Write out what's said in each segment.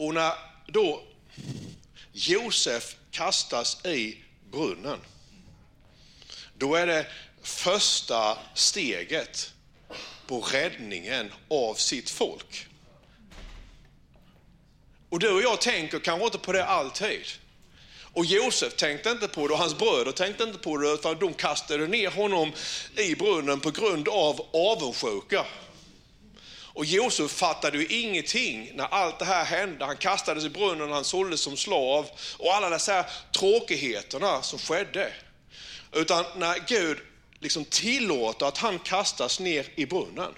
Och när då Josef kastas i brunnen, då är det första steget på räddningen av sitt folk. Och du och jag tänker kanske inte på det alltid. Och Josef tänkte inte på det och hans bröder tänkte inte på det utan de kastade ner honom i brunnen på grund av avundsjuka. Och Josef fattade ju ingenting när allt det här hände. Han kastades i brunnen, han såldes som slav och alla dessa tråkigheterna som skedde. Utan när Gud liksom tillåter att han kastas ner i brunnen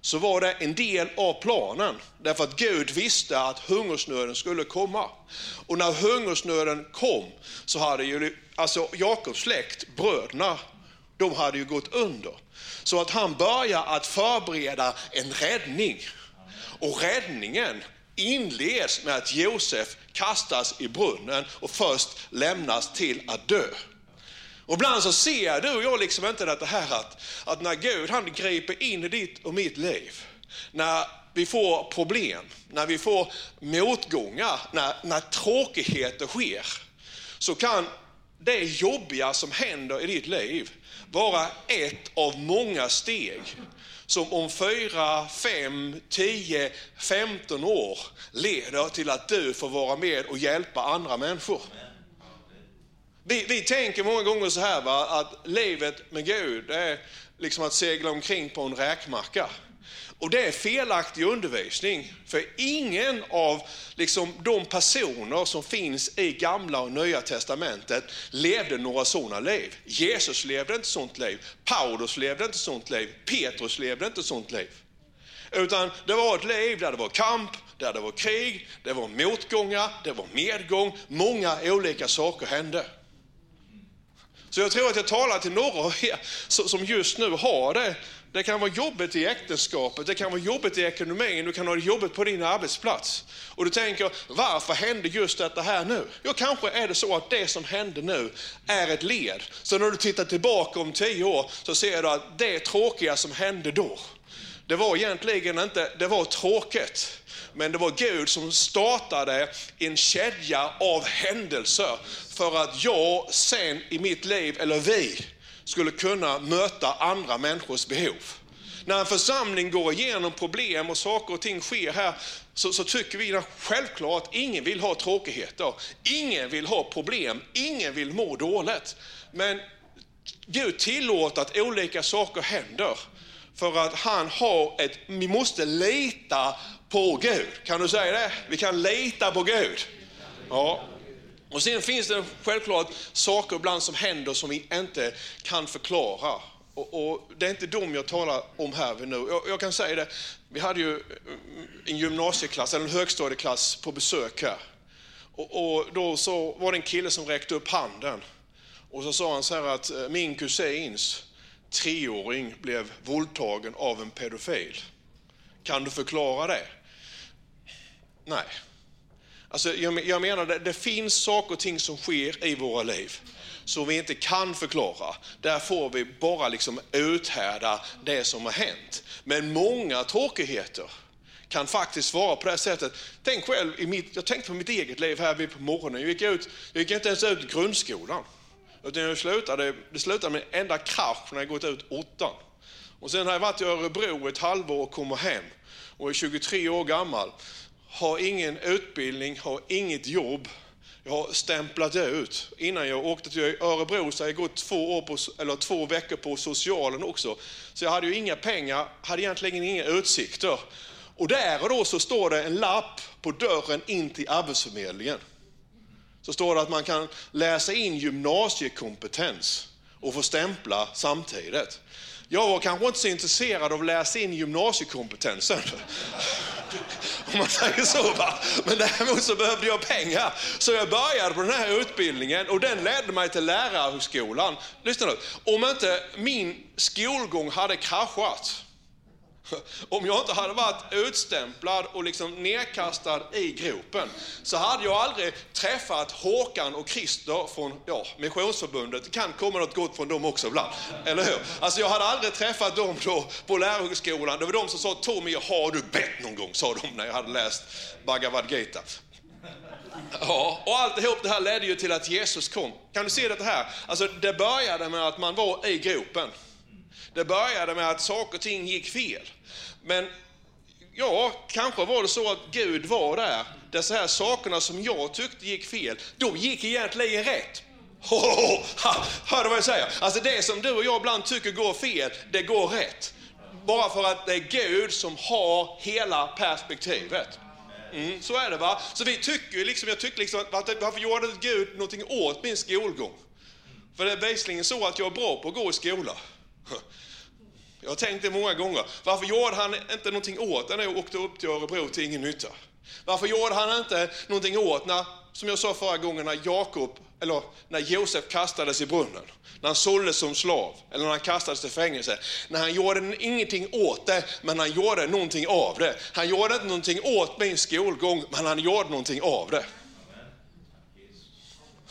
så var det en del av planen. Därför att Gud visste att hungersnöden skulle komma. Och när hungersnöden kom så hade ju alltså Jakobs släkt, bröderna, de hade ju gått under. Så att han börjar att förbereda en räddning. Och räddningen inleds med att Josef kastas i brunnen och först lämnas till att dö. Och ibland så ser du och jag liksom inte det här att, att när Gud han griper in i ditt och mitt liv, när vi får problem, när vi får motgångar, när, när tråkigheter sker, så kan det jobbiga som händer i ditt liv vara ett av många steg som om 4, 5, 10, 15 år leder till att du får vara med och hjälpa andra människor. Vi, vi tänker många gånger så här va, att livet med Gud är liksom att segla omkring på en räkmacka. Och det är felaktig undervisning, för ingen av liksom, de personer som finns i gamla och nya testamentet levde några sådana liv. Jesus levde inte sådant liv, Paulus levde inte sådant liv, Petrus levde inte sådant liv. Utan det var ett liv där det var kamp, där det var krig, det var motgångar, det var medgång, många olika saker hände. Så jag tror att jag talar till några av er som just nu har det. Det kan vara jobbigt i äktenskapet, det kan vara jobbigt i ekonomin, du kan ha det jobbigt på din arbetsplats. Och du tänker, varför hände just detta här nu? Ja, kanske är det så att det som hände nu är ett led. Så när du tittar tillbaka om tio år så ser du att det tråkiga som hände då, det var egentligen inte, det var tråkigt. Men det var Gud som startade en kedja av händelser för att jag sen i mitt liv, eller vi, skulle kunna möta andra människors behov. När en församling går igenom problem och saker och ting sker här så, så tycker vi självklart att ingen vill ha tråkigheter, ingen vill ha problem, ingen vill må dåligt. Men Gud tillåter att olika saker händer för att han har ett, vi måste lita på Gud. Kan du säga det? Vi kan lita på Gud. Ja. Och sen finns det självklart saker ibland som händer som vi inte kan förklara. Och, och det är inte dem jag talar om här nu. Jag, jag, kan säga det, vi hade ju mm, en gymnasieklass, eller en högstadieklass på besök här. Och, och då så var det en kille som räckte upp handen. Och så sa han så här att eh, min kusins treåring blev våldtagen av en pedofil. Kan du förklara det? Nej. Alltså, jag, jag menar, det, det finns saker och ting som sker i våra liv som vi inte kan förklara. Där får vi bara liksom uthärda det som har hänt. Men många tråkigheter kan faktiskt vara på det här sättet. Tänk själv, i mitt, jag tänkte på mitt eget liv här på morgonen. Jag gick, ut, jag gick inte ens ut grundskolan. Utan jag slutade, det slutade med en enda krasch när jag gått ut åttan. Och sen har jag varit i Örebro ett halvår och kommer hem och är 23 år gammal har ingen utbildning, har inget jobb. Jag har stämplat ut. Innan jag åkte till Örebro så hade jag gått två, år på, eller två veckor på socialen också. Så jag hade ju inga pengar, hade egentligen inga utsikter. Och där och då så står det en lapp på dörren in till Arbetsförmedlingen. Så står det att man kan läsa in gymnasiekompetens och få stämpla samtidigt. Jag var kanske inte så intresserad av att läsa in gymnasiekompetensen. Om man säger så. Va? Men däremot så behövde jag pengar. Så jag började på den här utbildningen och den ledde mig till lärarhögskolan. Lyssna nu. Om inte min skolgång hade kraschat om jag inte hade varit utstämplad och liksom nedkastad i gropen så hade jag aldrig träffat Håkan och Christer från ja, Missionsförbundet. Det kan komma något gott från dem också ibland, eller hur? Alltså jag hade aldrig träffat dem då på lärarhögskolan. Det var de som sa Tommy, har du bett någon gång? Sa de när jag hade läst Bhagavad Gita. Ja, och alltihop det här ledde ju till att Jesus kom. Kan du se det här? Alltså det började med att man var i gropen. Det började med att saker och ting gick fel. Men ja, kanske var det så att Gud var där. Dessa här sakerna som jag tyckte gick fel, de gick egentligen rätt. Hör du vad jag säger? Alltså det som du och jag ibland tycker går fel, det går rätt. Bara för att det är Gud som har hela perspektivet. Mm, så är det va. Så vi tycker liksom, jag tycker liksom, varför gjorde inte Gud någonting åt min skolgång? För det är visserligen så att jag är bra på att gå i skola. Jag har tänkt det många gånger. Varför gjorde han inte någonting åt det när jag åkte upp till Örebro till ingen nytta? Varför gjorde han inte någonting åt när, som jag sa förra gången, när Jakob, eller när Josef kastades i brunnen, när han såldes som slav, eller när han kastades till fängelse. När han gjorde ingenting åt det, men han gjorde någonting av det. Han gjorde inte någonting åt min skolgång, men han gjorde någonting av det.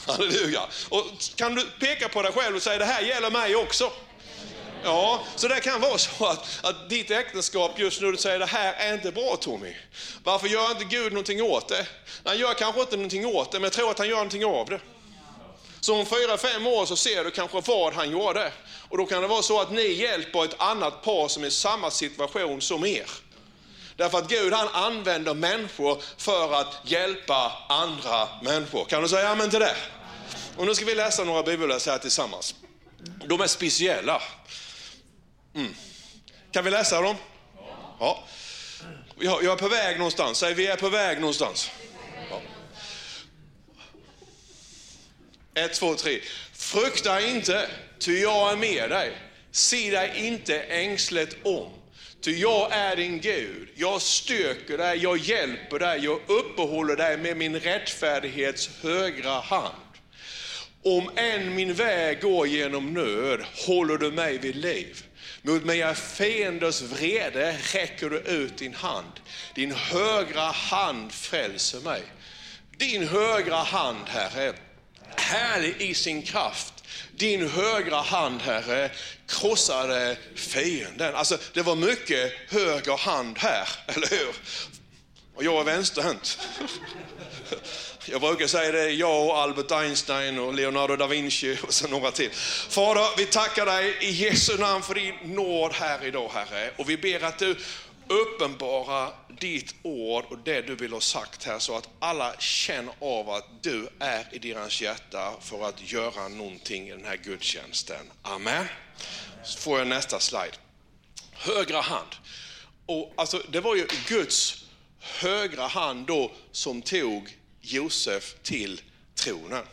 Halleluja. Och kan du peka på dig själv och säga, det här gäller mig också. Ja, så det kan vara så att, att ditt äktenskap just nu, du säger det här är inte bra Tommy. Varför gör inte Gud någonting åt det? Han gör kanske inte någonting åt det, men jag tror att han gör någonting av det. Så om fyra, fem år så ser du kanske vad han gjorde. Och då kan det vara så att ni hjälper ett annat par som är i samma situation som er. Därför att Gud han använder människor för att hjälpa andra människor. Kan du säga amen till det? Och nu ska vi läsa några bibelläs här tillsammans. De är speciella. Mm. Kan vi läsa dem? Ja. Jag är på väg någonstans. Säg vi är på väg någonstans. Ja. Ett, två, tre. Frukta inte, ty jag är med dig. Se dig inte ängsligt om. Ty jag är din Gud, jag styrker dig, jag hjälper dig, jag uppehåller dig med min rättfärdighets högra hand. Om än min väg går genom nöd håller du mig vid liv. Mot mina fienders vrede räcker du ut din hand. Din högra hand frälser mig. Din högra hand, Herre, härlig i sin kraft. Din högra hand, Herre, krossade fienden. Alltså, det var mycket höger hand här, eller hur? Och jag är vänsterhänt. Jag brukar säga det, jag och Albert Einstein och Leonardo da Vinci och så några till. Fader, vi tackar dig i Jesu namn för din nåd här idag, Herre. Och vi ber att du uppenbara ditt ord och det du vill ha sagt här så att alla känner av att du är i deras hjärta för att göra någonting i den här gudstjänsten. Amen. Så får jag nästa slide. Högra hand. Och alltså, det var ju Guds högra hand då som tog Josef till tronen.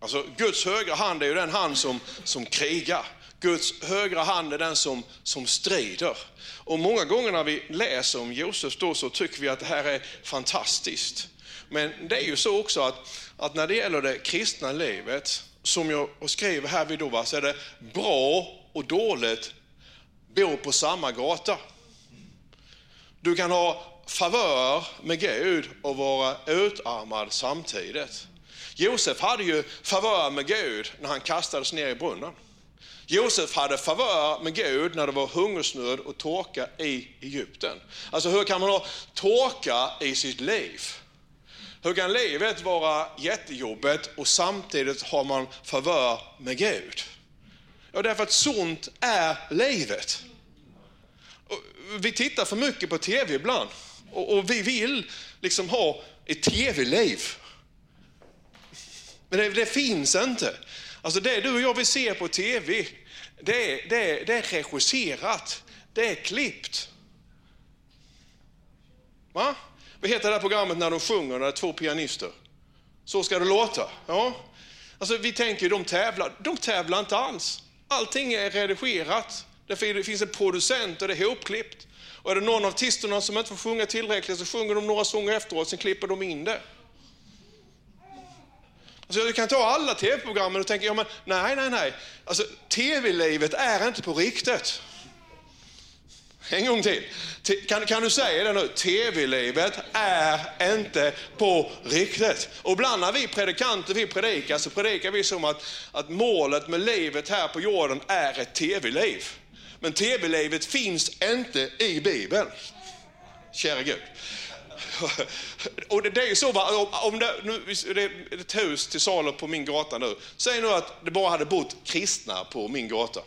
Alltså, Guds högra hand är ju den hand som, som krigar. Guds högra hand är den som, som strider. Och många gånger när vi läser om Josef då så tycker vi att det här är fantastiskt. Men det är ju så också att, att när det gäller det kristna livet, som jag skriver här vid då, så är det bra och dåligt bor på samma gata. Du kan ha favör med Gud och vara utarmad samtidigt. Josef hade ju favör med Gud när han kastades ner i brunnen. Josef hade favör med Gud när det var hungersnöd och torka i Egypten. Alltså hur kan man ha torka i sitt liv? Hur kan livet vara jättejobbigt och samtidigt har man favör med Gud? Ja, därför att sånt är livet. Vi tittar för mycket på TV ibland. Och, och vi vill liksom ha ett tv-liv. Men det, det, finns inte. Alltså det du och jag vill se på tv, det, det, det är regisserat, det är klippt. Va? Vad heter det här programmet när de sjunger, när det är två pianister? Så ska det låta. Ja. Alltså vi tänker de tävlar, de tävlar inte alls. Allting är redigerat. Det finns en producent och det är ihopklippt. Och är det någon av artisterna som inte får sjunga tillräckligt så sjunger de några sånger efteråt, sen klipper de in det. Alltså, du kan ta alla tv-programmen och tänka, ja men nej, nej, nej. Alltså, tv-livet är inte på riktigt. En gång till. Kan, kan du säga det nu? TV-livet är inte på riktigt. Och ibland när vi predikanter vi predikar så predikar vi som att, att målet med livet här på jorden är ett TV-liv. Men TV-livet finns inte i Bibeln. Kära Gud. Och det, det är ju så, va? om det, nu, det är ett hus till salu på min gata nu. Säg nu att det bara hade bott kristna på min gata.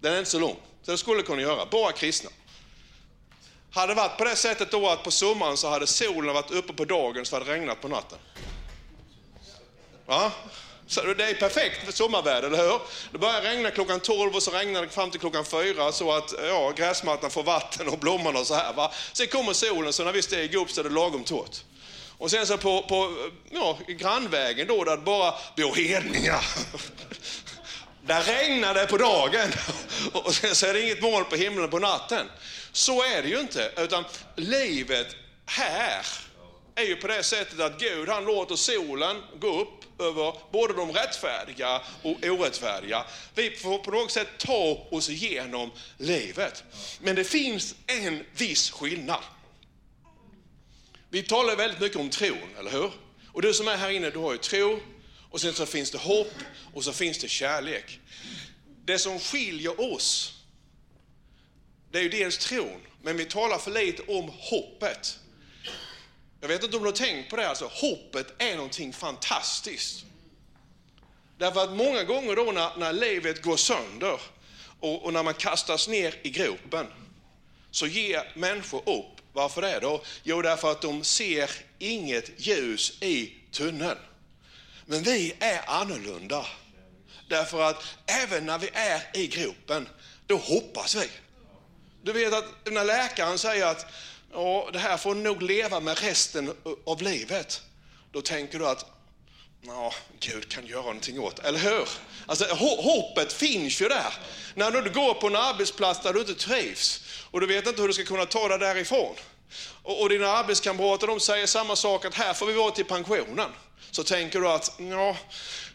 Den är inte så lång, så det skulle kunna göra, bara kristna. Hade det varit på det sättet då att på sommaren så hade solen varit uppe på dagen så hade det regnat på natten. Ja? Så det är perfekt för sommarväder, eller hur? Det börjar regna klockan 12 och så regnar det fram till klockan 4 så att ja, gräsmattan får vatten och blommorna och så här. Va? Sen kommer solen så när vi stiger upp så är det lagom torrt. Och sen så på, på ja, grannvägen då där det bara bor hedningar. Där regnar det på dagen och sen så är det inget moln på himlen på natten. Så är det ju inte, utan livet här är ju på det sättet att Gud han låter solen gå upp över både de rättfärdiga och orättfärdiga. Vi får på något sätt ta oss igenom livet. Men det finns en viss skillnad. Vi talar väldigt mycket om tron, eller hur? Och du som är här inne, du har ju tro, och sen så finns det hopp, och så finns det kärlek. Det som skiljer oss, det är ju dels tron, men vi talar för lite om hoppet. Jag vet inte om du har tänkt på det, alltså hoppet är någonting fantastiskt. Därför att många gånger då när, när livet går sönder och, och, när man kastas ner i gropen så ger människor upp. Varför det då? Jo, därför att de ser inget ljus i tunneln. Men vi är annorlunda. Därför att även när vi är i gropen, då hoppas vi. Du vet att när läkaren säger att ja, det här får du nog leva med resten av livet. Då tänker du att ja, Gud kan göra någonting åt eller hur? Alltså, hoppet finns ju där. När du går på en arbetsplats där du inte trivs och du vet inte hur du ska kunna ta dig därifrån. Och, och dina arbetskamrater de säger samma sak, att här får vi vara till pensionen. Så tänker du att, ja,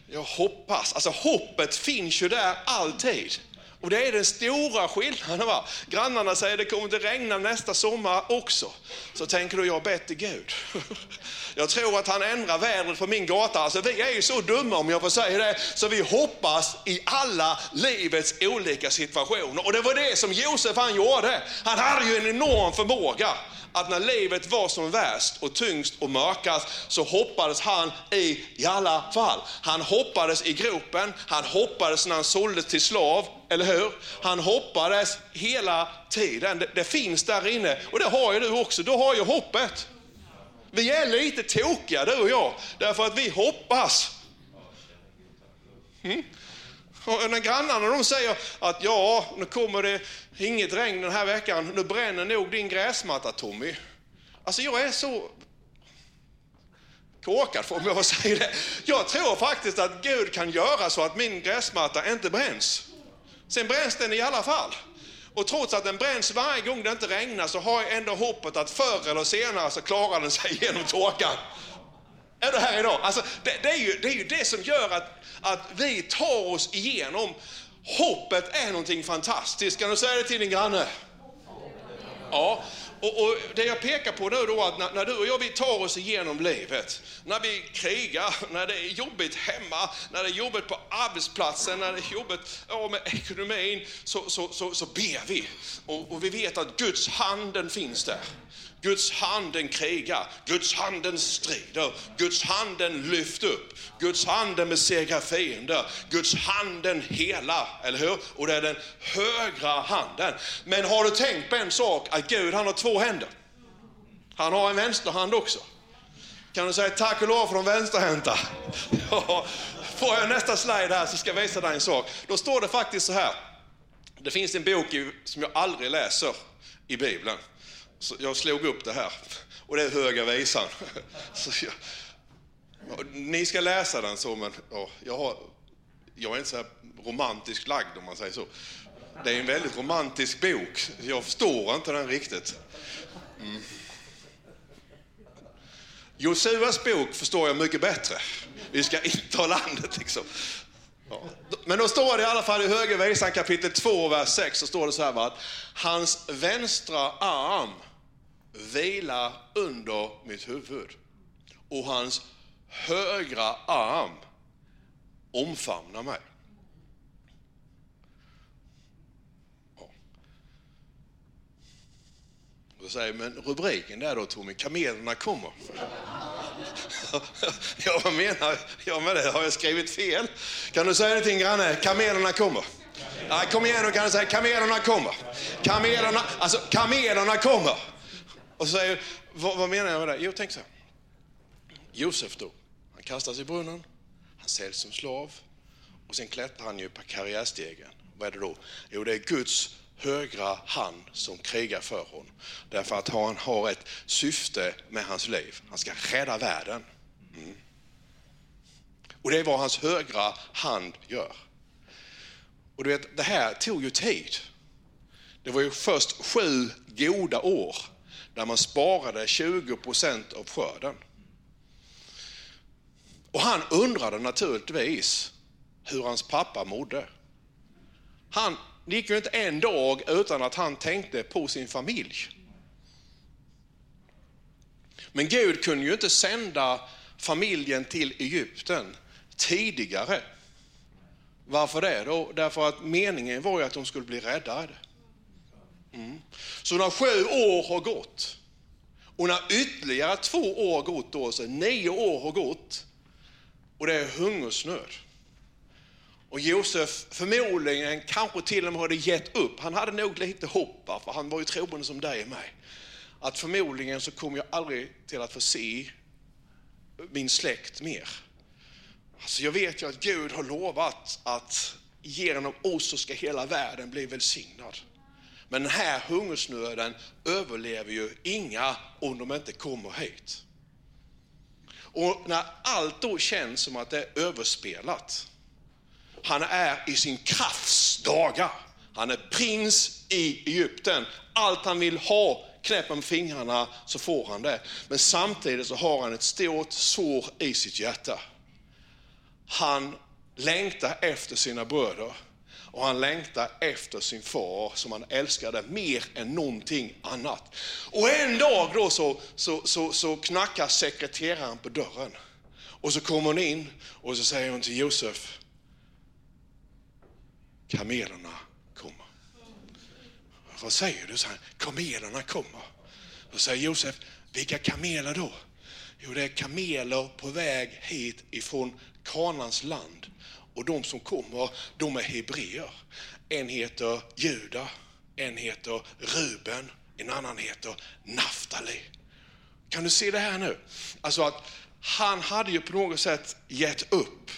jag hoppas. Alltså hoppet finns ju där alltid. Och det är den stora skillnaden. Va? Grannarna säger det kommer inte regna nästa sommar också. Så tänker du, jag har bett till Gud. Jag tror att han ändrar vädret på min gata. Alltså, vi är ju så dumma om jag får säga det, så vi hoppas i alla livets olika situationer. Och det var det som Josef han gjorde. Han hade ju en enorm förmåga att när livet var som värst och tyngst och mörkast så hoppades han i i alla fall. Han hoppades i gropen, han hoppades när han såldes till slav, eller hur? Han hoppades hela tiden. Det, det finns där inne och det har ju du också, du har ju hoppet. Vi är lite tokiga du och jag, därför att vi hoppas. Mm? Och när grannarna de säger att ja, nu kommer det inget regn den här veckan, nu bränner nog din gräsmatta Tommy. Alltså jag är så korkad om jag får säga det. Jag tror faktiskt att Gud kan göra så att min gräsmatta inte bränns. Sen bränns den i alla fall. Och trots att den bränns varje gång det inte regnar så har jag ändå hoppet att förr eller senare så klarar den sig genom torkan. Är du här idag? Alltså, det, det, är ju, det är ju det som gör att, att vi tar oss igenom. Hoppet är någonting fantastiskt. Kan du säga det till din granne? Ja, och, och, det jag pekar på nu då att när, när, du och jag vi tar oss igenom livet, när vi krigar, när det är jobbigt hemma, när det är jobbigt på arbetsplatsen, när det är jobbigt ja, med ekonomin, så, så, så, så ber vi. Och, och vi vet att Guds handen finns där. Guds handen krigar, Guds handen strider, Guds handen lyfter upp, Guds handen besegrar fiender, Guds handen hela, eller hur? Och det är den högra handen. Men har du tänkt på en sak, att Gud han har två händer. Han har en vänsterhand också. Kan du säga tack och lov för de vänsterhänta? Ja, får jag nästa slide här så ska jag visa dig en sak. Då står det faktiskt så här. Det finns en bok som jag aldrig läser i Bibeln. Så jag slog upp det här och det är Höga Visan. Så jag, ni ska läsa den så, men ja, jag, har, jag är inte så här romantiskt lagd om man säger så. Det är en väldigt romantisk bok. Jag förstår inte den riktigt. Mm. Josuas bok förstår jag mycket bättre. Vi ska inta landet liksom. Ja. men då står det i alla fall i Högervisan kapitel 2, vers 6, så står det så här va, att hans vänstra arm vilar under mitt huvud och hans högra arm omfamnar mig. Då säger, jag, men rubriken där då Tommy, kamelerna kommer. ja, vad menar jag med det? Har jag skrivit fel? Kan du säga någonting granne? Kamelerna kommer. Ja, kom igen nu kan du säga, kamelerna kommer. Kamelerna, alltså kamelerna kommer. Och så säger vad, vad menar jag med det? Jo, tänk så här. Josef då, han kastas i brunnen, han säljs som slav och sen klättrar han ju på karriärstegen. Vad är det då? Jo, det är Guds högra hand som krigar för honom. Därför att han har ett syfte med hans liv. Han ska rädda världen. Mm. Och det är vad hans högra hand gör. Och du vet, det här tog ju tid. Det var ju först sju goda år där man sparade 20 procent av skörden. Och han undrade naturligtvis hur hans pappa mådde. Han, det gick ju inte en dag utan att han tänkte på sin familj. Men Gud kunde ju inte sända familjen till Egypten tidigare. Varför det då? Därför att meningen var ju att de skulle bli räddade. Mm. Så när sju år har gått och när ytterligare två år har gått, då, så nio år har gått och det är hungersnöd. Och Josef förmodligen kanske till och med hade gett upp. Han hade nog lite hopp, för han var ju troende som dig och mig. Att förmodligen så kommer jag aldrig till att få se min släkt mer. Alltså jag vet ju att Gud har lovat att genom oss så ska hela världen bli välsignad. Men den här hungersnöden överlever ju inga om de inte kommer hit. Och när allt då känns som att det är överspelat, han är i sin krafts dagar. Han är prins i Egypten. Allt han vill ha, knäpper med fingrarna så får han det. Men samtidigt så har han ett stort sår i sitt hjärta. Han längtar efter sina bröder och han längtar efter sin far som han älskade mer än någonting annat. Och en dag då så, så, så, så knackar sekreteraren på dörren och så kommer hon in och så säger hon till Josef, kamelerna kommer. Vad säger du? Så här, kamelerna kommer. Då säger Josef, vilka kameler då? Jo, det är kameler på väg hit ifrån Kanans land. Och de som kommer, de är hebreer. En heter Juda, en heter Ruben, en annan heter Naftali. Kan du se det här nu? Alltså att han hade ju på något sätt gett upp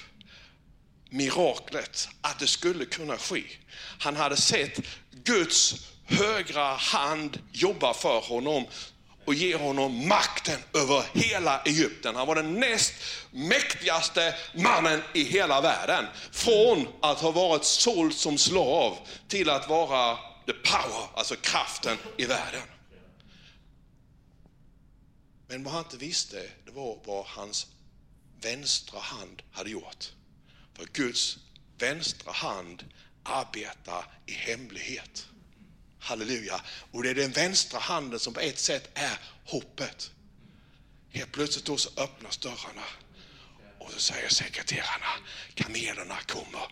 miraklet, att det skulle kunna ske. Han hade sett Guds högra hand jobba för honom och ge honom makten över hela Egypten. Han var den näst mäktigaste mannen i hela världen. Från att ha varit såld som slav till att vara the power, alltså kraften i världen. Men vad han inte visste, det var vad hans vänstra hand hade gjort. För Guds vänstra hand arbetar i hemlighet. Halleluja. Och det är den vänstra handen som på ett sätt är hoppet. Helt plötsligt då så öppnas dörrarna. Och så säger sekreterarna, kamelerna kommer.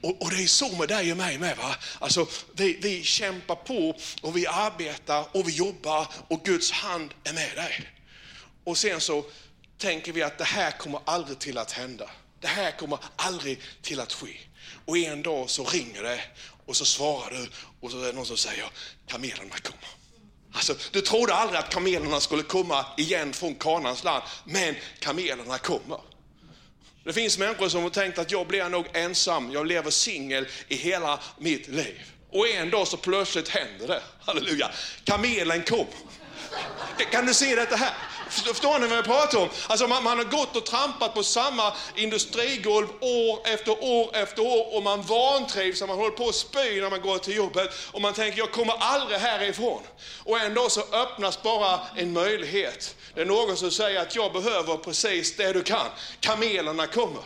Och, och, det är så med dig och mig med. Va? Alltså, vi, vi kämpar på och vi arbetar och vi jobbar och Guds hand är med dig. Och sen så tänker vi att det här kommer aldrig till att hända. Det här kommer aldrig till att ske. Och en dag så ringer det och så svarar du och så är det någon som säger kamelerna kommer. Alltså, du trodde aldrig att kamelerna skulle komma igen från Kanans land, men kamelerna kommer. Det finns människor som har tänkt att jag blir nog ensam, jag lever singel i hela mitt liv. Och en dag så plötsligt händer det. Halleluja. Kamelen kom. Kan du se detta här? Förstår ni vad jag pratar om? Alltså man, man, har gått och trampat på samma industrigolv år efter år efter år och man vantrivs och man håller på att spy när man går till jobbet och man tänker jag kommer aldrig härifrån. Och ändå så öppnas bara en möjlighet. Det är någon som säger att jag behöver precis det du kan. Kamelerna kommer.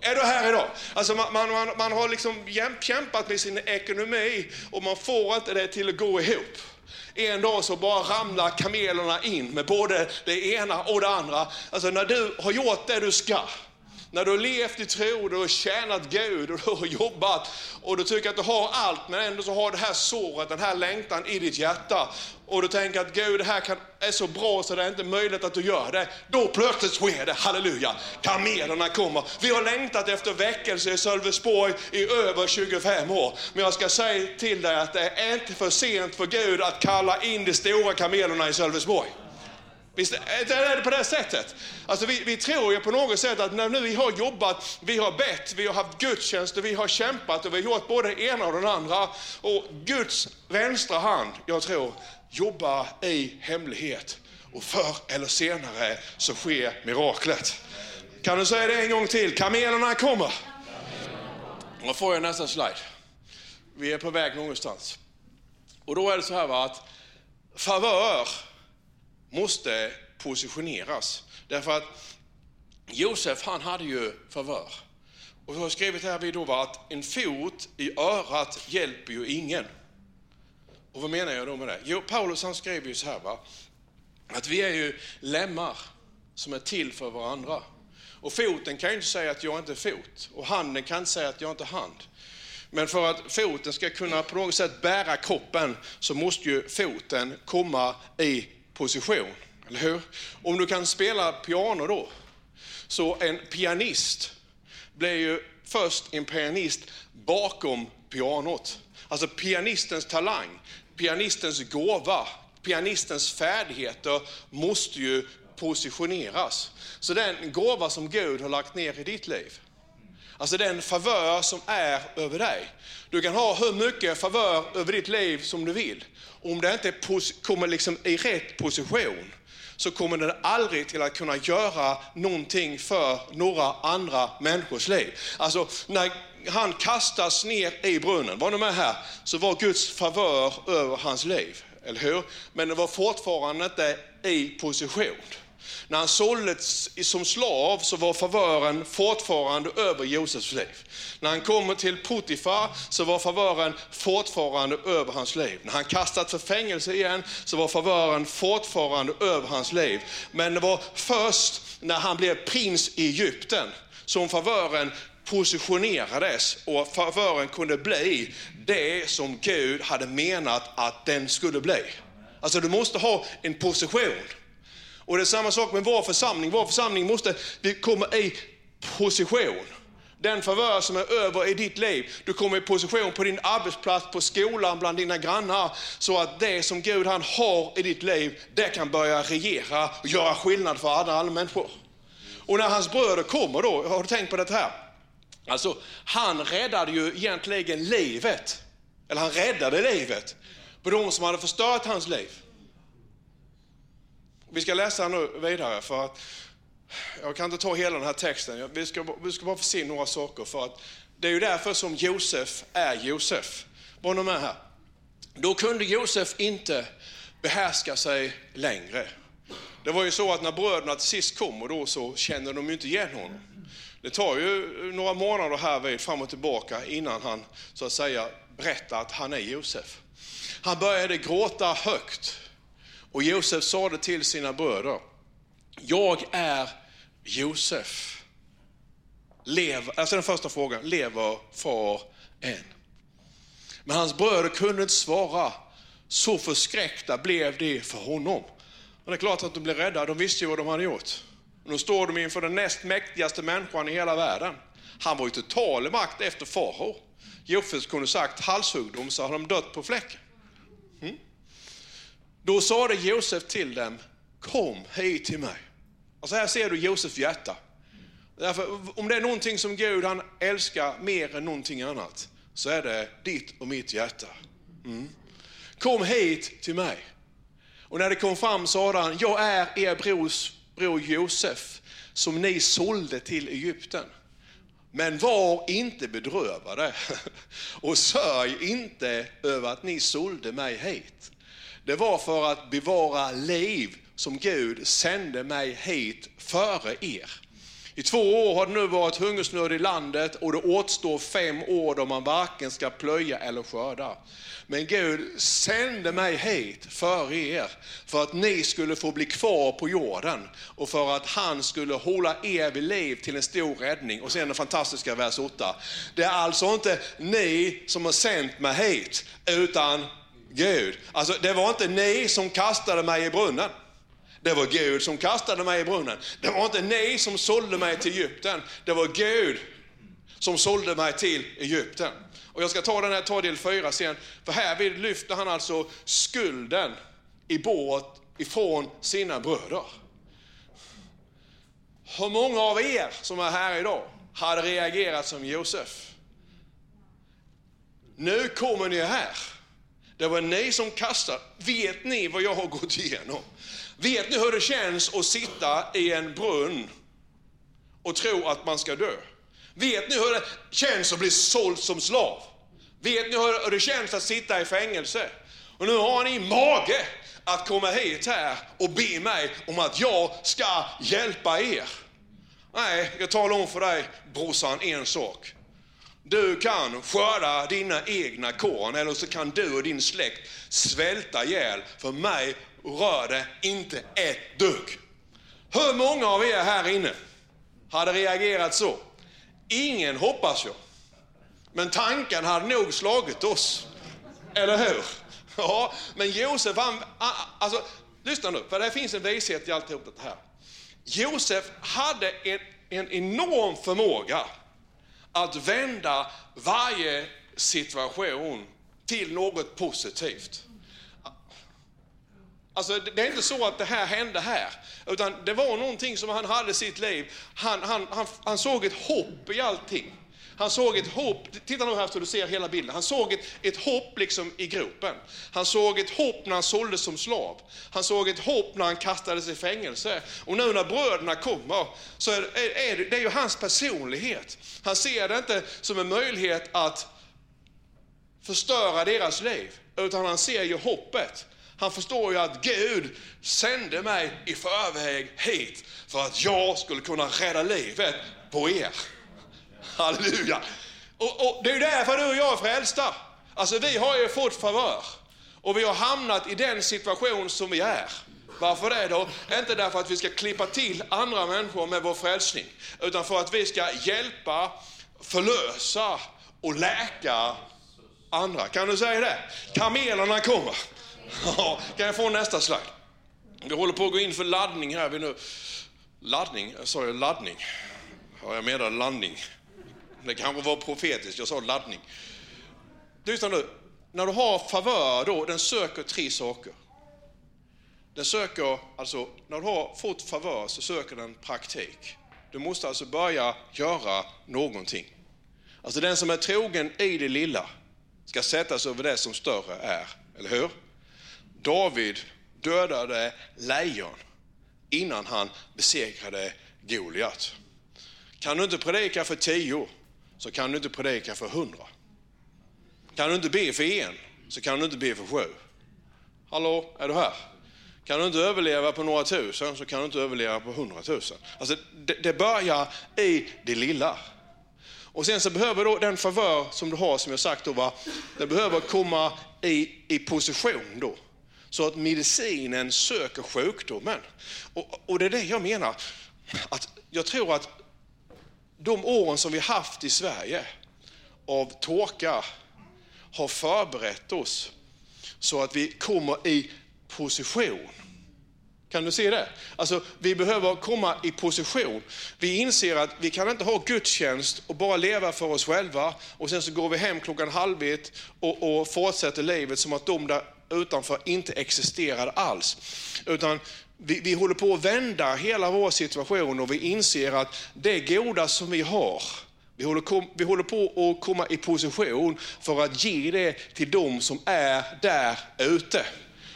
Är du här idag? Alltså man, man, man, man har liksom kämpat med sin ekonomi och man får inte det till att gå ihop. En dag så bara ramlar kamelerna in med både det ena och det andra. Alltså när du har gjort det du ska, när du har levt i tro, du har tjänat Gud och du har jobbat och du tycker att du har allt men ändå så har det här såret, den här längtan i ditt hjärta och du tänker att Gud det här kan, är så bra så det är inte möjligt att du gör det. Då plötsligt sker det, halleluja, kamelerna kommer. Vi har längtat efter väckelse i Sölvesborg i över 25 år. Men jag ska säga till dig att det är inte för sent för Gud att kalla in de stora kamelerna i Sölvesborg. Visst är det på det sättet? Alltså vi, vi tror ju på något sätt att när vi har jobbat, vi har bett, vi har haft gudstjänster, vi har kämpat och vi har gjort både det ena och det andra. Och Guds vänstra hand, jag tror, jobbar i hemlighet. Och förr eller senare så sker miraklet. Kan du säga det en gång till? Kamelerna kommer. Då får jag nästa slide. Vi är på väg någonstans. Och då är det så här va, att favör måste positioneras. Därför att Josef han hade ju favör. Och jag har skrivit här vid då att en fot i örat hjälper ju ingen. Och vad menar jag då med det? Jo, Paulus han skrev ju så här va, att vi är ju lemmar som är till för varandra. Och foten kan ju inte säga att jag inte är fot och handen kan inte säga att jag inte är hand. Men för att foten ska kunna på något sätt bära kroppen så måste ju foten komma i position, eller hur? Om du kan spela piano då, så en pianist blir ju först en pianist bakom pianot. Alltså pianistens talang, pianistens gåva, pianistens färdigheter måste ju positioneras. Så den gåva som Gud har lagt ner i ditt liv, alltså den favör som är över dig. Du kan ha hur mycket favör över ditt liv som du vill. Om det inte kommer liksom i rätt position så kommer den aldrig till att kunna göra någonting för några andra människors liv. Alltså när han kastas ner i brunnen, var ni med här, så var Guds favör över hans liv. Eller hur? Men det var fortfarande inte i position. När han såldes som slav så var favören fortfarande över Josefs liv. När han kommer till Potifar så var favören fortfarande över hans liv. När han kastats för fängelse igen så var favören fortfarande över hans liv. Men det var först när han blev prins i Egypten som favören positionerades och favören kunde bli det som Gud hade menat att den skulle bli. Alltså du måste ha en position. Och det är samma sak med vår församling. Vår församling måste komma i position. Den favör som är över i ditt liv, du kommer i position på din arbetsplats, på skolan, bland dina grannar. Så att det som Gud han har i ditt liv, det kan börja regera och göra skillnad för alla, alla människor. Och när hans bröder kommer då, har du tänkt på det här? Alltså, han räddade ju egentligen livet. Eller han räddade livet på de som hade förstört hans liv. Vi ska läsa nu vidare för att jag kan inte ta hela den här texten. Vi ska, vi ska bara få se några saker för att det är ju därför som Josef är Josef. Var ni med här? Då kunde Josef inte behärska sig längre. Det var ju så att när bröderna till sist kom och då så kände de ju inte igen honom. Det tar ju några månader här vid fram och tillbaka innan han så att säga berättar att han är Josef. Han började gråta högt och Josef sade till sina bröder, jag är Josef. Lev, alltså den första frågan, lever far än? Men hans bröder kunde inte svara, så förskräckta blev de för honom. Och det är klart att de blev rädda, de visste ju vad de hade gjort. Och nu står de inför den näst mäktigaste människan i hela världen. Han var ju total makt efter farao. Josef kunde sagt halshugg dem så hade de dött på fläcken. Då sade Josef till dem, kom hit till mig. Alltså här ser du Josefs hjärta. Därför, om det är någonting som Gud han älskar mer än någonting annat, så är det ditt och mitt hjärta. Mm. Kom hit till mig. Och när det kom fram sa han, jag är er brors bror Josef, som ni sålde till Egypten. Men var inte bedrövade och sörj inte över att ni sålde mig hit. Det var för att bevara liv som Gud sände mig hit före er. I två år har det nu varit hungersnöd i landet och det återstår fem år då man varken ska plöja eller skörda. Men Gud sände mig hit för er, för att ni skulle få bli kvar på jorden och för att han skulle hålla er vid liv till en stor räddning. Och sen den fantastiska vers 8. Det är alltså inte ni som har sänt mig hit, utan Gud. Alltså det var inte ni som kastade mig i brunnen. Det var Gud som kastade mig i brunnen. Det var inte ni som sålde mig till Egypten. Det var Gud som sålde mig till Egypten. Och jag ska ta den här, ta del 4 sen, för här lyfter han alltså skulden i båt ifrån sina bröder. Hur många av er som är här idag hade reagerat som Josef? Nu kommer ni här. Det var ni som kastade. Vet ni vad jag har gått igenom? Vet ni hur det känns att sitta i en brunn och tro att man ska dö? Vet ni hur det känns att bli såld som slav? Vet ni hur det känns att sitta i fängelse? Och nu har ni mage att komma hit här och be mig om att jag ska hjälpa er. Nej, jag talar om för dig brorsan en sak. Du kan skörda dina egna korn eller så kan du och din släkt svälta ihjäl. För mig rör det inte ett dugg. Hur många av er här inne hade reagerat så? Ingen hoppas jag. Men tanken hade nog slagit oss. Eller hur? Ja, men Josef, han, alltså, lyssna nu, för det finns en vishet i alltihop det här. Josef hade en, en enorm förmåga att vända varje situation till något positivt. Alltså, det är inte så att det här hände här, utan det var någonting som han hade i sitt liv. Han, han, han, han såg ett hopp i allting. Han såg ett hopp, titta nu här så du ser hela bilden. Han såg ett, ett hopp liksom i gropen. Han såg ett hopp när han såldes som slav. Han såg ett hopp när han kastades i fängelse. Och nu när bröderna kommer så är, är, är det, det är ju hans personlighet. Han ser det inte som en möjlighet att förstöra deras liv, utan han ser ju hoppet. Han förstår ju att Gud sände mig i förväg hit för att jag skulle kunna rädda livet på er. Halleluja! Och, och det är därför du och jag är frälsta. Alltså vi har ju fått favör och vi har hamnat i den situation som vi är. Varför det då? Inte därför att vi ska klippa till andra människor med vår frälsning, utan för att vi ska hjälpa, förlösa och läka andra. Kan du säga det? Kamelerna kommer. Ja, kan jag få nästa slag? Vi håller på att gå in för laddning här. Vi nu. Laddning? Sa jag laddning? Ja, jag menar landning. Det kanske var profetiskt, jag sa laddning. Lyssna nu, när du har favör då, den söker tre saker. Den söker, alltså när du har fått favör så söker den praktik. Du måste alltså börja göra någonting. Alltså den som är trogen i det lilla ska sättas över det som större är, eller hur? David dödade lejon innan han besegrade Goliat. Kan du inte predika för tio så kan du inte predika för hundra. Kan du inte be för en så kan du inte be för sju. Hallå, är du här? Kan du inte överleva på några tusen så kan du inte överleva på hundratusen. Alltså, det, det börjar i det lilla. Och sen så behöver då den favör som du har, som jag sagt, då, va, den behöver komma i, i position då. Så att medicinen söker sjukdomen. Och, och det är det jag menar. Att jag tror att de åren som vi haft i Sverige av torka har förberett oss så att vi kommer i position. Kan du se det? Alltså, vi behöver komma i position. Vi inser att vi kan inte ha gudstjänst och bara leva för oss själva och sen så går vi hem klockan halv ett och, och fortsätter livet som att de där utanför inte existerar alls. Utan vi, vi håller på att vända hela vår situation och vi inser att det goda som vi har, vi håller, kom, vi håller på att komma i position för att ge det till de som är där ute.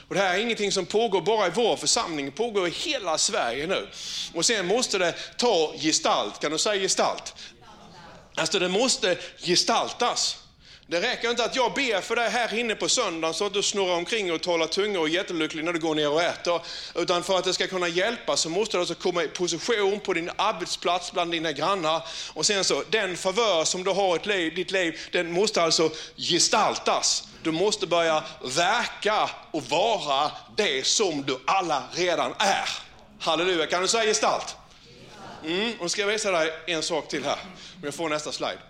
Och det här är ingenting som pågår bara i vår församling, det pågår i hela Sverige nu. Och sen måste det ta gestalt, kan du säga gestalt? Alltså det måste gestaltas. Det räcker inte att jag ber för dig här inne på söndagen så att du snurrar omkring och talar tunga och är jättelycklig när du går ner och äter. Utan för att det ska kunna hjälpa så måste du alltså komma i position på din arbetsplats bland dina grannar. Och sen så, den favör som du har i ditt liv, den måste alltså gestaltas. Du måste börja verka och vara det som du alla redan är. Halleluja, kan du säga gestalt? Mm, och ska jag visa dig en sak till här, om jag får nästa slide.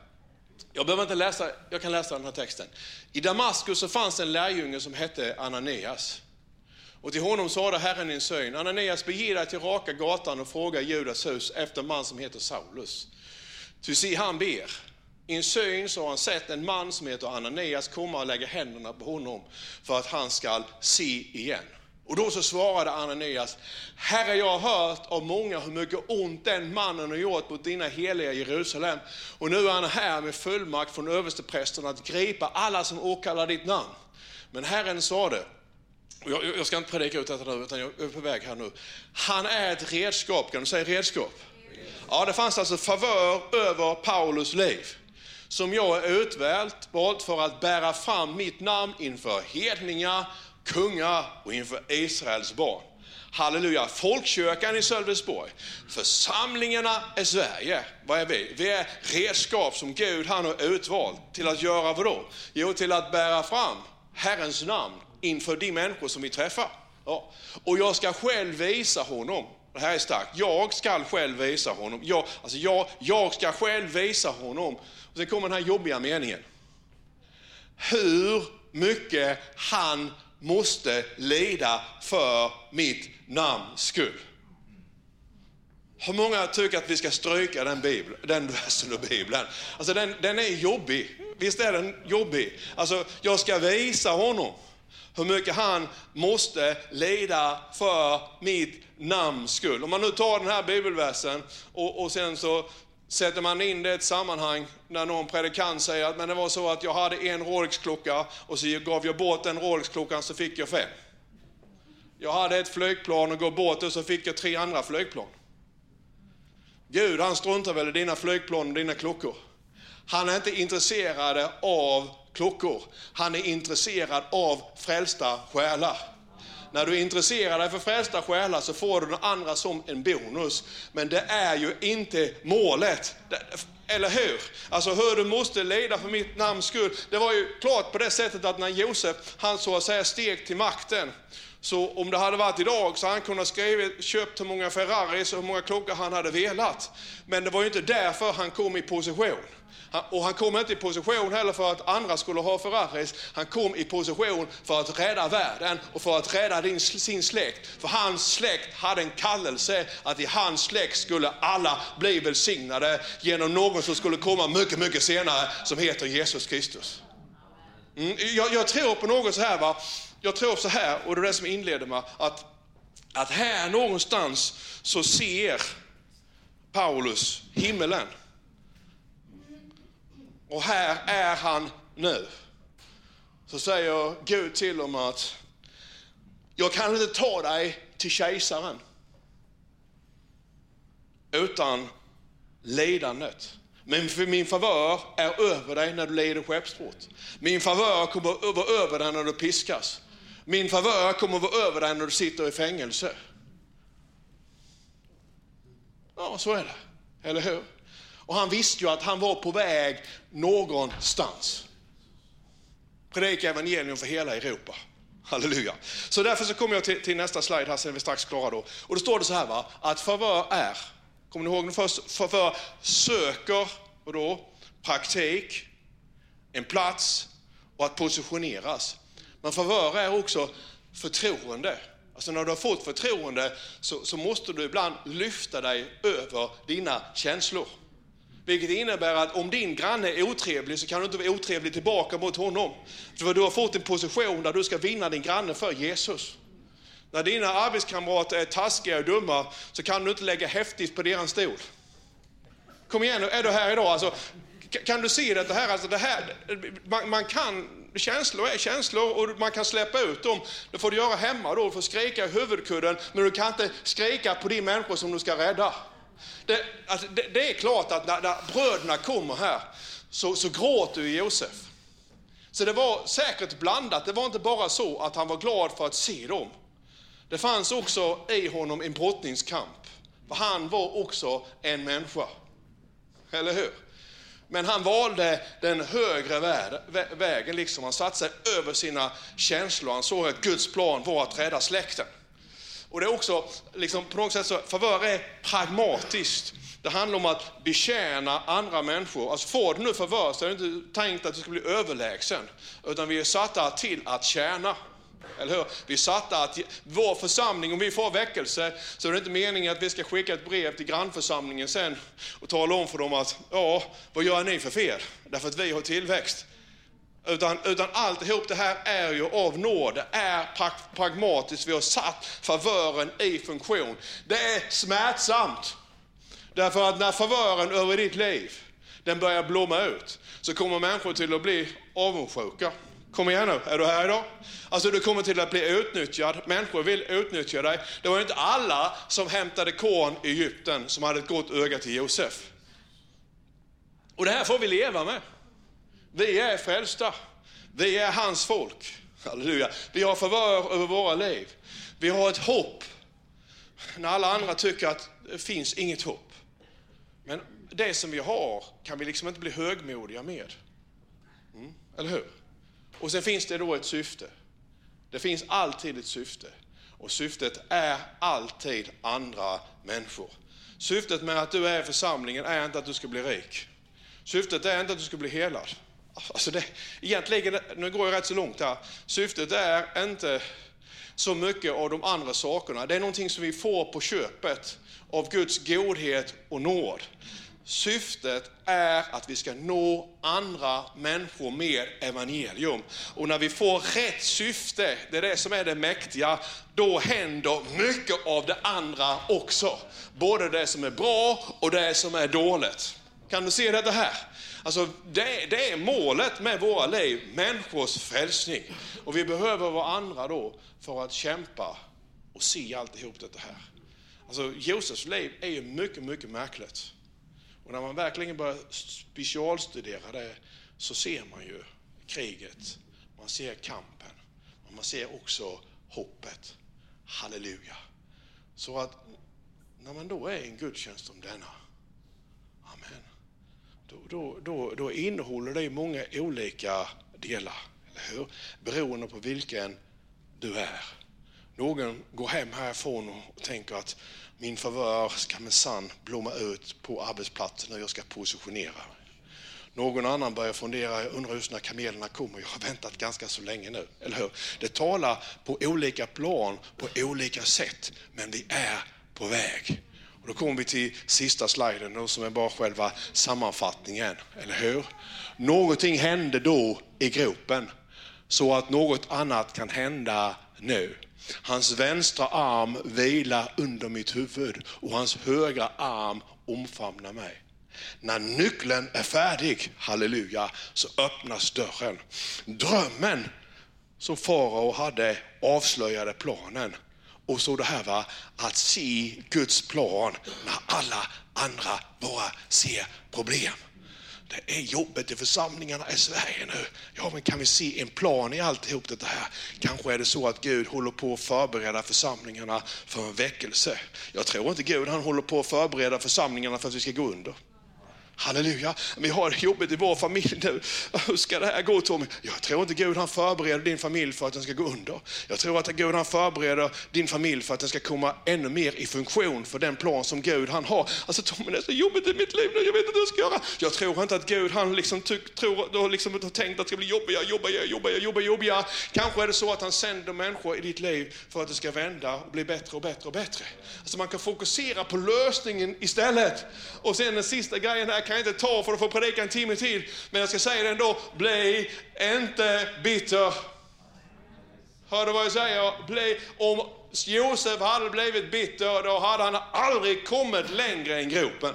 Jag behöver inte läsa, jag kan läsa den här texten. I Damaskus så fanns en lärjunge som hette Ananias. Och till honom sade Herren i en syn, Ananias bege dig till raka gatan och fråga Judas hus efter en man som heter Saulus. Ty se, han ber. I en syn så har han sett en man som heter Ananias komma och lägga händerna på honom för att han ska se igen. Och då så svarade Ananias, Herre jag har hört av många hur mycket ont den mannen har gjort mot dina heliga Jerusalem. Och nu är han här med fullmakt från översteprästen att gripa alla som åkallar ditt namn. Men Herren sade, och jag, jag ska inte predika ut detta nu, utan jag är på väg här nu. Han är ett redskap, kan du säga redskap? Ja, det fanns alltså favör över Paulus liv som jag är utvalt för att bära fram mitt namn inför hedningar, kungar och inför Israels barn. Halleluja, folkkyrkan i Sölvesborg, församlingarna är Sverige. Vad är vi? Vi är redskap som Gud han har utvalt till att göra vad då? Jo, till att bära fram Herrens namn inför de människor som vi träffar. Ja. Och jag ska själv visa honom, det här är starkt, jag ska själv visa honom, jag, alltså jag, jag ska själv visa honom. Och sen kommer den här jobbiga meningen. Hur mycket han måste lida för mitt namns skull. Hur många tycker att vi ska stryka den, bibel, den versen ur Bibeln? Alltså den, den är jobbig. Visst är den jobbig? Alltså, jag ska visa honom hur mycket han måste lida för mitt namns skull. Om man nu tar den här bibelversen och, och sen så Sätter man in det i ett sammanhang när någon predikant säger att men det var så att jag hade en Rolex-klocka och så gav jag bort den Rolex-klockan så fick jag fem. Jag hade ett flygplan och gav bort det så fick jag tre andra flygplan. Gud han struntar väl i dina flygplan och dina klockor. Han är inte intresserad av klockor. Han är intresserad av frälsta själar. När du intresserar dig för frälsta själar så får du den andra som en bonus. Men det är ju inte målet. Eller hur? Alltså hur du måste lida för mitt namns skull. Det var ju klart på det sättet att när Josef, han så att säga steg till makten, så om det hade varit idag så hade han kunnat skrivit, köpt hur många Ferraris och hur många klockor han hade velat. Men det var ju inte därför han kom i position. Och han kom inte i position heller för att andra skulle ha Ferraris. Han kom i position för att rädda världen och för att rädda din, sin släkt. För hans släkt hade en kallelse att i hans släkt skulle alla bli välsignade genom någon som skulle komma mycket, mycket senare som heter Jesus Kristus. Mm, jag, jag, tror på något så här, va? Jag tror så här, och det är det som inleder med att, att här någonstans så ser Paulus himmelen. Och här är han nu. Så säger Gud till honom att jag kan inte ta dig till kejsaren utan lidandet. Men för min favör är över dig när du lider skeppsbrott. Min favör kommer att vara över dig när du piskas. Min favör kommer att vara över dig när du sitter i fängelse. Ja, så är det. Eller hur? Och han visste ju att han var på väg någonstans. Predika evangelium för hela Europa. Halleluja. Så därför så kommer jag till, till nästa slide här, sen är vi strax klara då. Och då står det så här va, att favör är, kommer ni ihåg den först? Favör söker, och då? Praktik, en plats och att positioneras. Men favör är också förtroende. Alltså när du har fått förtroende så, så måste du ibland lyfta dig över dina känslor. Vilket innebär att om din granne är otrevlig så kan du inte vara otrevlig tillbaka mot honom. För du har fått en position där du ska vinna din granne för Jesus. När dina arbetskamrater är taskiga och dumma så kan du inte lägga häftigt på deras stol. Kom igen, är du här idag? Alltså, kan du se det här? Alltså det här man, man, kan, känslor är känslor och man kan släppa ut dem. Det får du göra hemma då, du får skrika i huvudkudden, men du kan inte skrika på de människor som du ska rädda. Det, alltså, det, det är klart att när, när bröderna kommer här så, så gråter ju Josef. Så det var säkert blandat. Det var inte bara så att han var glad för att se dem. Det fanns också i honom en brottningskamp. För han var också en människa. Eller hur? Men han valde den högre vägen, liksom. han satte sig över sina känslor. Han såg att Guds plan var att rädda släkten. Och det är också, liksom, på något sätt så, förvör är pragmatiskt. Det handlar om att betjäna andra människor. Alltså får du nu förvör så är det inte tänkt att du ska bli överlägsen. Utan vi är satta till att tjäna. Eller hur? Vi är satta att, vår församling, om vi får väckelse, så är det inte meningen att vi ska skicka ett brev till grannförsamlingen sen och tala om för dem att, ja, vad gör ni för fel? Därför att vi har tillväxt. Utan, utan alltihop det här är ju av nåd, det är pragmatiskt, vi har satt favören i funktion. Det är smärtsamt. Därför att när favören över ditt liv, den börjar blomma ut, så kommer människor till att bli avundsjuka. Kom igen nu, är du här idag? Alltså du kommer till att bli utnyttjad, människor vill utnyttja dig. Det var inte alla som hämtade korn i Egypten som hade ett gott öga till Josef. Och det här får vi leva med. Vi är frälsta. Vi är hans folk. Halleluja. Vi har favör över våra liv. Vi har ett hopp när alla andra tycker att det finns inget hopp. Men det som vi har kan vi liksom inte bli högmodiga med. Mm, eller hur? Och sen finns det då ett syfte. Det finns alltid ett syfte. Och syftet är alltid andra människor. Syftet med att du är i församlingen är inte att du ska bli rik. Syftet är inte att du ska bli helad. Alltså det, egentligen, nu går jag rätt så långt här. Syftet är inte så mycket av de andra sakerna. Det är någonting som vi får på köpet av Guds godhet och nåd. Syftet är att vi ska nå andra människor med evangelium. Och när vi får rätt syfte, det är det som är det mäktiga, då händer mycket av det andra också. Både det som är bra och det som är dåligt. Kan du se detta här? Alltså det, det, är målet med våra liv, människors frälsning. Och vi behöver varandra då för att kämpa och se alltihop detta här. Alltså Josefs liv är ju mycket, mycket märkligt. Och när man verkligen börjar specialstudera det så ser man ju kriget, man ser kampen, men man ser också hoppet. Halleluja. Så att när man då är i en gudstjänst som denna, amen, då, då, då, då innehåller det många olika delar, eller hur? Beroende på vilken du är. Någon går hem härifrån och tänker att min favör ska minsann blomma ut på arbetsplatsen och jag ska positionera. Någon annan börjar fundera, jag undrar just när kamelerna kommer, jag har väntat ganska så länge nu. Eller hur? Det talar på olika plan, på olika sätt, men vi är på väg. Och då kommer vi till sista sliden som är bara själva sammanfattningen, eller hur? Någonting hände då i gropen så att något annat kan hända nu. Hans vänstra arm vilar under mitt huvud och hans högra arm omfamnar mig. När nyckeln är färdig, halleluja, så öppnas dörren. Drömmen som farao hade avslöjade planen. Och så det här va, att se Guds plan när alla andra bara ser problem. Det är jobbet i församlingarna i Sverige nu. Ja, men kan vi se en plan i alltihop det här? Kanske är det så att Gud håller på att förbereda församlingarna för en väckelse. Jag tror inte Gud han håller på att förbereda församlingarna för att vi ska gå under. Halleluja, vi har det jobbigt i vår familj nu. Hur ska det här gå Tommy? Jag tror inte Gud han förbereder din familj för att den ska gå under. Jag tror att Gud han förbereder din familj för att den ska komma ännu mer i funktion för den plan som Gud han har. Alltså Tommy det är så jobbigt i mitt liv nu, jag vet inte vad jag ska göra. Jag tror inte att Gud han liksom tyck, tror, liksom har tänkt att det ska bli jobbigare, jobbigare, jobbigare, jobbigare, jobbigare. Kanske är det så att han sänder människor i ditt liv för att det ska vända och bli bättre och bättre och bättre. Alltså man kan fokusera på lösningen istället. Och sen den sista grejen här kan jag inte ta för att få predika en timme till. Men jag ska säga det ändå, bli inte bitter. Hör du vad jag säger? Bli, om Josef hade blivit bitter, då hade han aldrig kommit längre än gropen.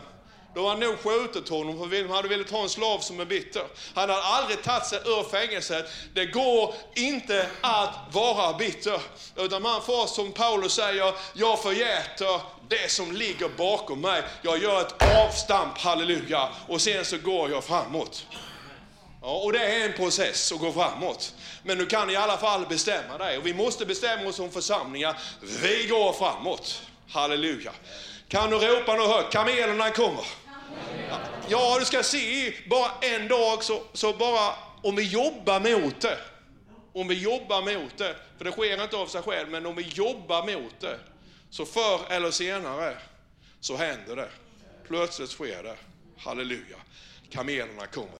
Då hade han nog skjutit honom, för de hade velat ha en slav som är bitter. Han hade aldrig tagit sig ur fängelset. Det går inte att vara bitter. Utan man får, som Paulus säger, jag förgäter det som ligger bakom mig. Jag gör ett avstamp, halleluja, och sen så går jag framåt. Ja, och det är en process att gå framåt. Men du kan i alla fall bestämma dig. Och vi måste bestämma oss som församlingar. Vi går framåt. Halleluja. Kan du ropa något högt? Kamelerna kommer. Ja, du ska se, bara en dag så, så bara om vi jobbar mot det. Om vi jobbar mot det, för det sker inte av sig själv, men om vi jobbar mot det. Så förr eller senare så händer det. Plötsligt sker det. Halleluja. Kamelerna kommer.